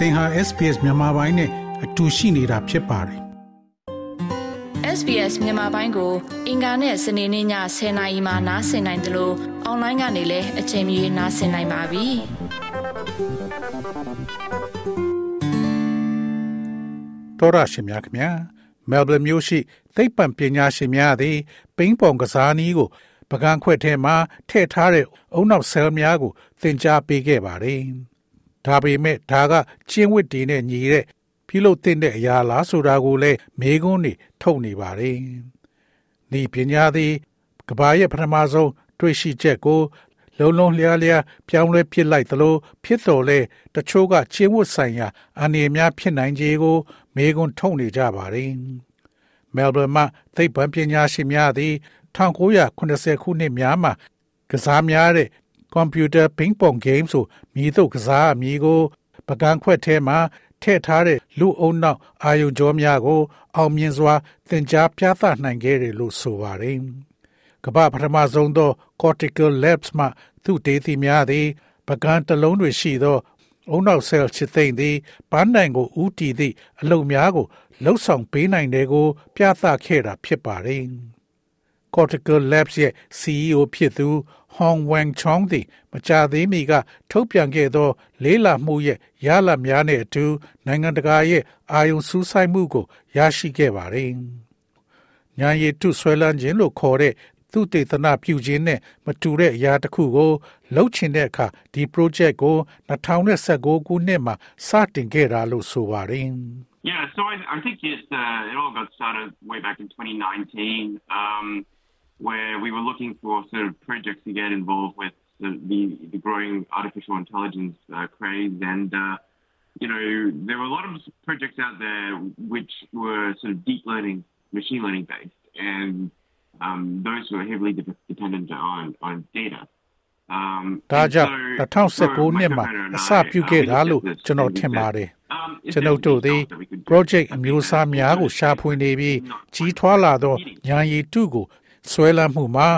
သင်ဟာ SPS မြန်မာပိုင်းနဲ့အတူရှိနေတာဖြစ်ပါတယ် SBS မြန်မာပိုင်းကို အင်ကာနဲ့စနေနေ့ည10:00နာရီမှနားဆင်နိုင်တယ်လို့အွန်လိုင်းကနေလည်းအချိန်မီနားဆင်နိုင်ပါပြီတော်ရရှိမြခင်ဗျာမဲလ်ဘန်မြို့ရှိသိပ္ပံပညာရှင်များသည်ပိန်းပုံကစားနည်းကိုပကံခွက်ထဲမှာထည့်ထားတဲ့အုံနောက်ဆဲလ်များကိုသင်ကြားပေးခဲ့ပါတယ် ဒါပေမဲ့ဒါကကျင်းဝစ်တီနဲ့ညီတဲ့ပြုလုပ်တဲ့အရာလားဆိုတာကိုလည်းမေးခွန်းနေထုတ်နေပါတယ်။ဒီပညာသည်ကဘာရဲ့ပထမဆုံးတွေ့ရှိချက်ကိုလုံးလုံးလျားလျားပြောင်းလဲဖြစ်လိုက်သလိုဖြစ်တော်လဲတချို့ကကျင်းဝတ်ဆိုင်ရာအနေများဖြစ်နိုင်ခြေကို မေးခွန်းထုတ်နေကြပါတယ်။မဲလ်ဘန်မှာသိပ္ပံပညာရှင်များသည်1980ခုနှစ်များမှာကစားများတဲ့ computer ping pong game ဆိုမြည်သို့ကစားအမည်ကိုပကံခွက်ထဲမှာထည့်ထားတဲ့လူအုံနောက်အာယုံကြောများကို အောင်မြင်စွာသင်ကြားပြသနိုင်ခဲ့တယ်လို့ဆိုပါတယ်။ကမ္ဘာပထမဆုံးသော cortical labs မှသူတေသီများသည်ပကံတလုံးတွေရှိသောအုံနောက်ဆဲလ်ချစ်သိမ့်သည်ပန်းတိုင်ကိုဥတီသည့်အလုံများကိုလှုပ်ဆောင်ပေးနိုင်တယ်ကို ပြသခဲ့တာဖြစ်ပါတယ်။ Cortical Labs ရဲ့ CEO ဖြစ်သူ Hong Wang Chong သည်မကြာသေးမီက ထုတ်ပြန်ခဲ့သော လေးလာမှုရဲ့ရလဒ်များနဲ့အတူနိုင်ငံတကာရဲ့အာယုံစူးစိုက်မှုကိုရရှိခဲ့ပါတယ်။ညာရည်ထုဆွဲလန်းခြင်းလို့ခေါ်တဲ့သူတေသနာပြုခြင်းနဲ့မတူတဲ့အရာတစ်ခုကိုလှုပ်ချင်တဲ့အခါဒီ project ကို2019ခုနှစ်မှာစတင်ခဲ့တာလို့ဆိုပါတယ်။ Yeah, so I, I think it, uh, it all got started way back in 2019. Um, where we were looking for sort of projects to get involved with the, the, the growing artificial intelligence uh, craze. And, uh, you know, there were a lot of projects out there which were sort of deep learning, machine learning based. And um, those were heavily de- dependent on, on data. ဒါကြောင့်2019နှစ်မှာအစပြုခဲ့တာလို့ကျွန်တော်ထင်ပါတယ်ကျွန်ုပ်တို့သည် project အမျိုးအစားများကိုရှာဖွေနေပြီးကြီးထွားလာသောညာရည်တုကို ဆွဲလန်းမှုမှာ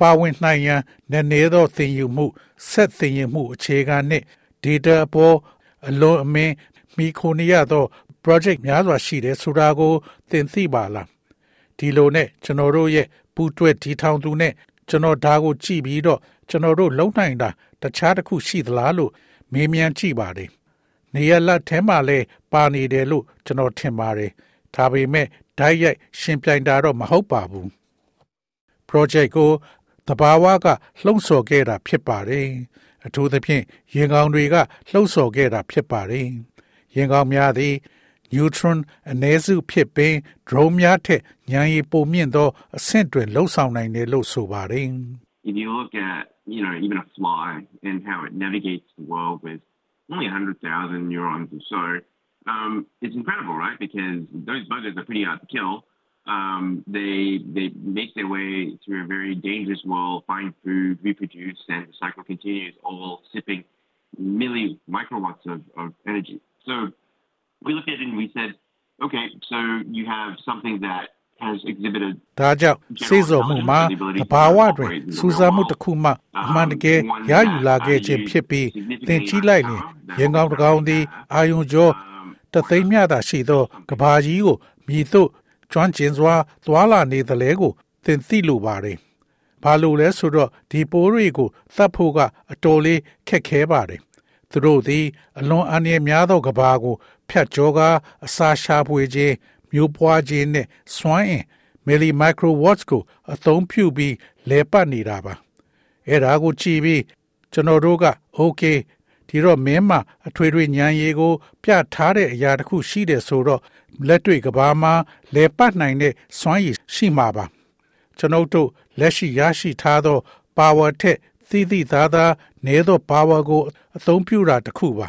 ပါဝင်နိုင်ရန်နည်းနည်းသောသင်ယူမှုဆက်သင်ယူမှုအခြေခံနှင့် data အပေါ်အလွန်အမင်းမိခိုနေရသော project များစွာရှိတယ်ဆိုတာကို သင်သိပါလားဒီလိုနဲ့ကျွန်တော်တို့ရဲ့ပူးတွဲထီထောင်သူနဲ့ကျွန်တော်ဒါကိုကြည့်ပြီးတော့ကျွန်တော်တို့လုံနိုင်တာတခြားတစ်ခုရှိသလားလို့မေးမြန်းကြည့်ပါတယ်နေရလက်ထဲမှာလဲပါနေတယ်လို့ကျွန်တော်ထင်ပါတယ်ဒါပေမဲ့ဓာတ်ရိုက်ရှင်ပြိုင်တာတော့မဟုတ်ပါဘူး project ကိုတဘာဝကလှုံ့ဆော်ခဲ့တာဖြစ်ပါတယ်အထူးသဖြင့်ရင်ကောင်တွေကလှုံ့ဆော်ခဲ့တာဖြစ်ပါတယ်ရင်ကောင်များသည် neutron အ ਨੇ စုဖြစ်ပင် drone များထက်ဉာဏ်ရည်ပိုမြင့်သောအဆင့်တွင်လှုပ်ဆောင်နိုင်တယ်လို့ဆိုပါတယ် If you look at you know even a fly and how it navigates the world with only 100,000 neurons or so um, it's incredible right because those buggers are pretty hard to kill um, they they make their way through a very dangerous world, find food, reproduce, and the cycle continues, all sipping milli microwatts of, of energy. So we looked at it and we said, okay, so you have something that has exhibited ဒါကြောင့်စေစောမှုမှာတဘာဝတွင်စူးစမ်းမှုတစ်ခုမှအမှန်တကယ်ရယူလာခဲ့ခြင်းဖြစ်ပြီးသင်ကြီးလိုက်ရင်ရင်ကောင်းတကောင်သည်အာယုံကျော်တသိမ်းမြတာရှိသောကဘာကြီးကိုမြည်သို့ ကျွမ်းကျင်စွာသွာလာနေသလဲကိုသင်သိလိုပါတယ်။ဘာလို့လဲဆိုတော့ဒီပိုးတွေကိုသတ်ဖို့ကအတော်လေးခက်ခဲပါတယ်။သူတို့သည်အလွန်အန္တရာယ်များသောကဘာကိုဖြတ်ကျော်ကားအစာရှာဖွေခြင်းမျိုးပွားခြင်းနဲ့စွမ်းအင်မီလီမိုက်ခရိုဝတ်ကိုအသုံးပြုပြီးလဲပတ်နေတာပါ။အဲဒါကိုကြည့်ပြီးကျွန်တော်တို့က okay ဒီတော့မင်းမှာအထွေထွေဉာဏ်ရည်ကို ပြထားတဲ့အရာတစ်ခုရှိတယ်ဆိုတော့လက်တွေ့ကဘာမှာလဲပတ်နိုင်တဲ့စွမ်းရည်ရှိမှာပါကျွန်ုပ်တို့လက်ရှိရရှိထားသော power ထက်သီးသီးသားသားနည်းသော power ကို အသုံးပြုတာတစ်ခုပါ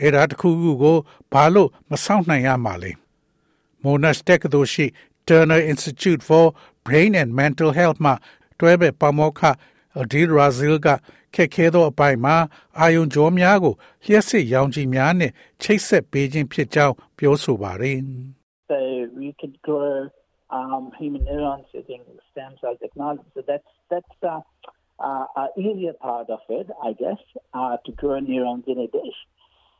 အဲ့ဒါတစ်ခုခုကိုဘာလို့မဆောင်နိုင်ရမှာလဲ Monash တက္ကသိုလ်ရှိ Turner Institute for Brain and Mental Health မှာတွဲဘက်ပါမောက္ခ Adil Razil က ခက်ခဲသောအပိုင်းမှာအာယုံကြောများကိုလျှက်စစ်ရောင်ခြည်များနဲ့ချိတ်ဆက်ပေးခြင်းဖြစ်ကြောင်းပြောဆိုပါတယ် So we could grow um, human neurons using stem cell technology. So that's that's uh, uh, uh, easier part of it, I guess, uh, to grow neurons in a dish.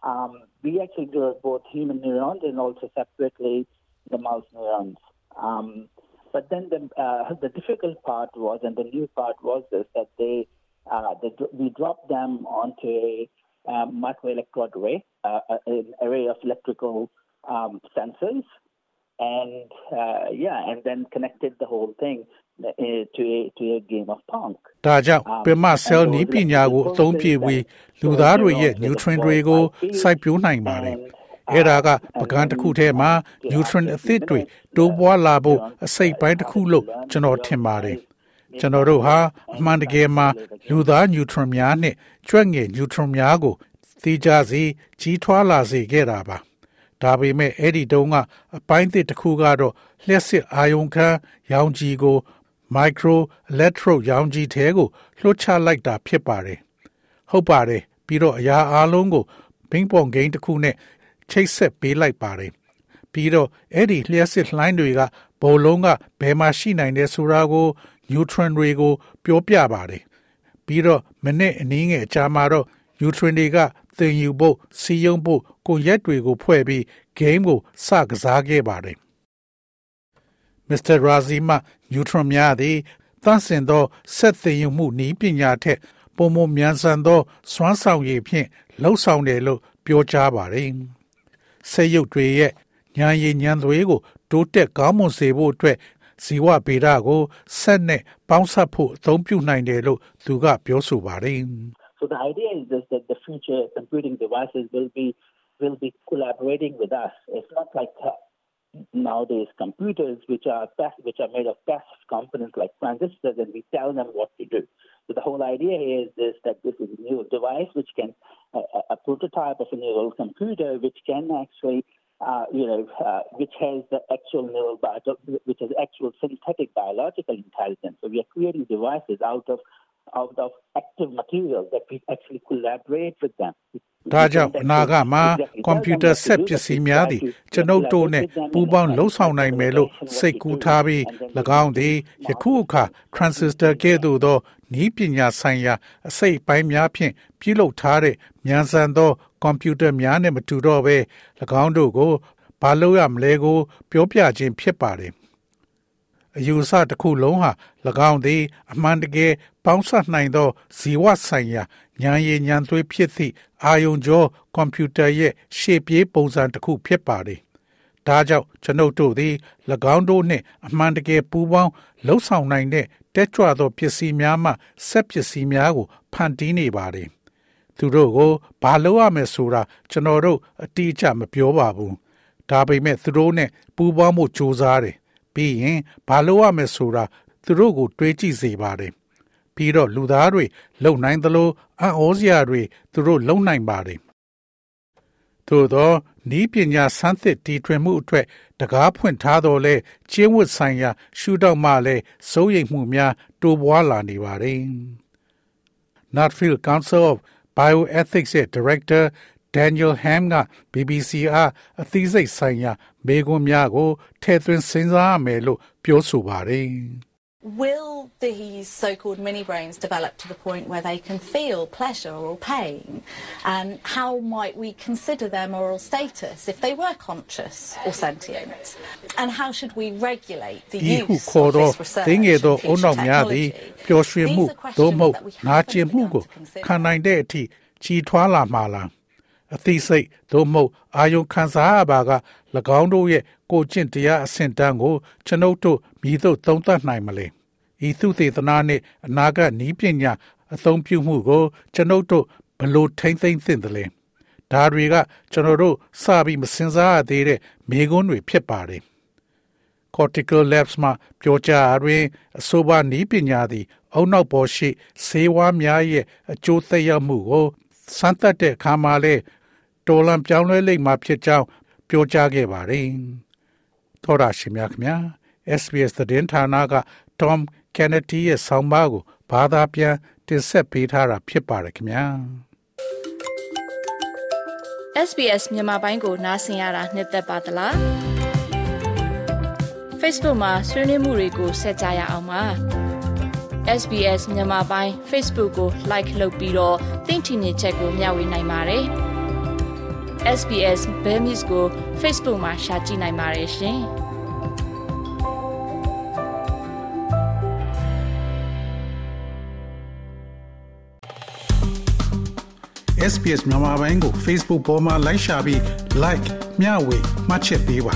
um, we actually do both human neurons and also separately the mouse neurons. Um, but then the, uh, the difficult part was, and the new part was this, that they, uh, they we dropped them onto a um, microelectrode array, uh, an array of electrical um, sensors, and uh, yeah, and then connected the whole thing uh, to a to a game of pong. ဒါကြောင့်ပင်မ cell နည်းပညာကိုအသုံးပြုပြီးလူသားတွေရဲ့ nutrient တွေကိုစိုက်ပျိုးနိုင်ပါတယ်။အဲ့ဒါကပကံတစ်ခုထဲမှာ nutrient အသစ်တွေတိုးပွားလာဖို့အစိတ်ပိုင်းတစ်ခုလို့ကျွန်တော်ထင်ပါတယ်။ ကျွန်တော်တို့ဟာအမှန်တကယ်မှာလူသား nutrient များနဲ့ကြွက်ငယ် nutrient များကိုသိကြစီကြီးထွားလာစေခဲ့တာပါ။ဒါပေမဲ့အဲ့ဒီတုန်းကအပိုင်းသစ်တစ်ခုကတော့လျှက်စစ်အာယုံခံရောင်ခြည်ကို micro electrode ရောင်ခြည်ထဲကိုလွှတ်ချလိုက်တာဖြစ်ပါတယ်ဟုတ်ပါတယ်ပြီးတော့အရာအလုံးကိုဘင်းပွန်ဂိမ်းတစ်ခုနဲ့ချိတ်ဆက်ပေးလိုက်ပါတယ်ပြီးတော့အဲ့ဒီလျှက်စစ်လှိုင်းတွေကဘုံလုံးကဘယ်မှာရှိနိုင်တယ်ဆိုတာကို neutron တွေကိုပြောပြပါတယ်ပြီးတော့မိနစ်အနည်းငယ်အကြာမှာတော့ neutron တွေကသင်ယူဖို့စီယုံဖို့ကိုရက်တွေကိုဖွဲ့ပြီး game ကိုစကစားခဲ့ပါတယ်။ Mr. Razima neutron များသည်သန့်စင်သောဆက်သင်ယူမှုနည်းပညာထက်ပုံမမြန်ဆန်သောစွမ်းဆောင်ရည်ဖြင့်လှုပ်ဆောင်တယ်လို့ပြောကြားပါတယ်။ဆက်ရုပ်တွေရဲ့ဉာဏ်ရည်ဉာဏ်သွေးကိုတိုးတက်ကောင်းမွန်စေဖို့အတွက် ဇီဝဗေဒကိုဆက်နဲ့ပေါင်းစပ်ဖို့အသုံးပြုနိုင်တယ်လို့သူကပြောဆိုပါတယ်။ So the idea is this, that the future computing devices will be will be collaborating with us. It's not like uh, nowadays computers which are which are made of passive components like transistors, and we tell them what to do. So the whole idea is this that this is a new device which can uh, a prototype of a neural computer which can actually uh, you know, uh, which has the actual neural bio- which has actual synthetic biological intelligence. So we are creating devices out of out of active material that we actually collaborate with them ဒါကြောင့်အနာဂတ်မှာကွန်ပျူတာဆက်ပစ္စည်းများသည်ကျွန်ုပ်တို့နဲ့ပူးပေါင်းလှုပ်ဆောင်နိုင်မယ်လို့စိတ်ကူးထားပြီး၎င်းသည်ယခုအခါ transistor ကဲ့သို့သောဤပညာဆိုင်ရာအစိတ်ပိုင်းများဖြင့်ပြုလုပ်ထားတဲ့မြန်ဆန်သောကွန်ပျူတာများနဲ့မတူတော့ဘဲ၎င်းတို့ကိုဘာလို့ရမလဲကို ပြောပြခြင်းဖြစ်ပါတယ် အယူဆတစ်ခုလုံးဟာ၎င်းသည် အမှန်တကယ်ပေါင်းစပ်နိုင်သောဇီဝဆိုင်ရာဉာဏ်ရည်ဉာဏ်သွေးဖြစ်သည့်အာယုံကြောကွန်ပျူတာရဲ့ရှေ့ပြေးပုံစံတစ်ခုဖြစ်ပါသည်။ဒါကြောင့်ကျွန်ုပ်တို့သည်၎င်းတို့နှင့်အမှန်တကယ်ပူးပေါင်းလှုပ်ဆောင်နိုင်တဲ့တက်ကြွသောပစ္စည်းများမှဆက်ပစ္စည်းများကိုဖန်တီးနေပါသည်။သူတို့ကိုဘာလုပ်ရမယ်ဆိုတာကျွန်တော်တို့အတိအကျမပြောပါဘူး။ဒါပေမဲ့သူတို့နဲ့ပူးပေါင်းမှုစူးစမ်းတယ် ပြီးရင်ဘာလို့ရမယ်ဆိုတာသူတို့ကိုတွေးကြည့်စေပါတယ်ပြီးတော့လူသားတွေလုံနိုင်သလိုအံ့ဩစရာတွေသူတို့လုံနိုင်ပါတယ်သို့သောဤပညာဆန်းသစ်တီထွင်မှုအတွက်တကားဖွင့်ထားတော်လဲကျင်းဝတ်ဆိုင်ရာ ရှုထောင့်မှလည်းစိုးရိမ်မှုများတိုးပွားလာနေပါတယ် Nutfield Council of Bioethics ရဲ့ Director Daniel Ham က BBC အားအသိစိတ်ဆိုင်ရာမေးခွန်းများကိုထည့်သွင်းစဉ်းစားရမယ်လို့ပြောဆိုပါတယ်။ Will these so-called mini brains develop to the point where they can feel pleasure or pain? And how might we consider their moral status if they were conscious or sentient? And how should we regulate the use of this research သင်ငယ်သောအုံ and နောက် future များသည် technology? ပျော်ရွှင်မှု These are သို့မဟုတ် questions that we နာ haven't ကျင်မှု begun ကို to consider. ခံနိုင်တဲ့အထိကြီးထွားလာမှာလားအသိစိတ်သို့မဟုတ်အာယုံခံစားရပါက၎င်းတို့ရဲ့ကိုကျင့်တရားအဆင့်တန်းကိုကျွန်ုပ်တို့မြည်သို့သုံးသပ်နိုင်မလဲဤသုသေသနာနှင့်အနာဂတ်ဤပညာအသုံးပြုမှုကိုကျွန်ုပ်တို့ဘလို့ထိမ့်သိမ့်သင့်တယ်လဲဒါတွေကကျွန်တော်တို့စပြီးမစင်စားရသေးတဲ့မိကွန်းတွေဖြစ်ပါတယ် cortical labs မှာပြောကြားရတွင်အဆိုပါနည်းပညာသည်အုံနောက်ပေါ်ရှိဆေးဝါးများရဲ့အကျိုးသက်ရောက်မှုကိုစမ်းသပ်တဲ့အခါမှာလဲ တော်လံပြောင်းလဲလိမ့်မှာဖြစ်ကြောင်းပြောကြားခဲ့ပါတယ်။သောရရှိမြခင်ဗျာ SBS သတင်းဌာနက Tom Kennedy ရဲ့ဆောင်းပါးကိုဘာသာပြန်တင်ဆက်ပေးထားတာဖြစ်ပါတယ်ခင်ဗျာ။ SBS မြန်မာပိုင်းကိုနားဆင်ရတာနှစ်သက်ပါတလား Facebook မှာဆွေးနွေးမှုတွေကိုဆက်ကြရအောင်ပါ SBS မြန်မာပိုင်း Facebook ကို like လုပ်ပြီးတော့သင်ချင်တဲ့ချက်ကိုမျှဝေနိုင်ပါတယ် SBS Bemis ကို Facebook မှာ Share ကြည့်နိုင်ပါတယ်ရှင်။ SPS မြန်မာပိုင်းကို Facebook ပေါ်မှာ like ရှာပြီး like မျှဝေမှတ်ချက်ပေးပါ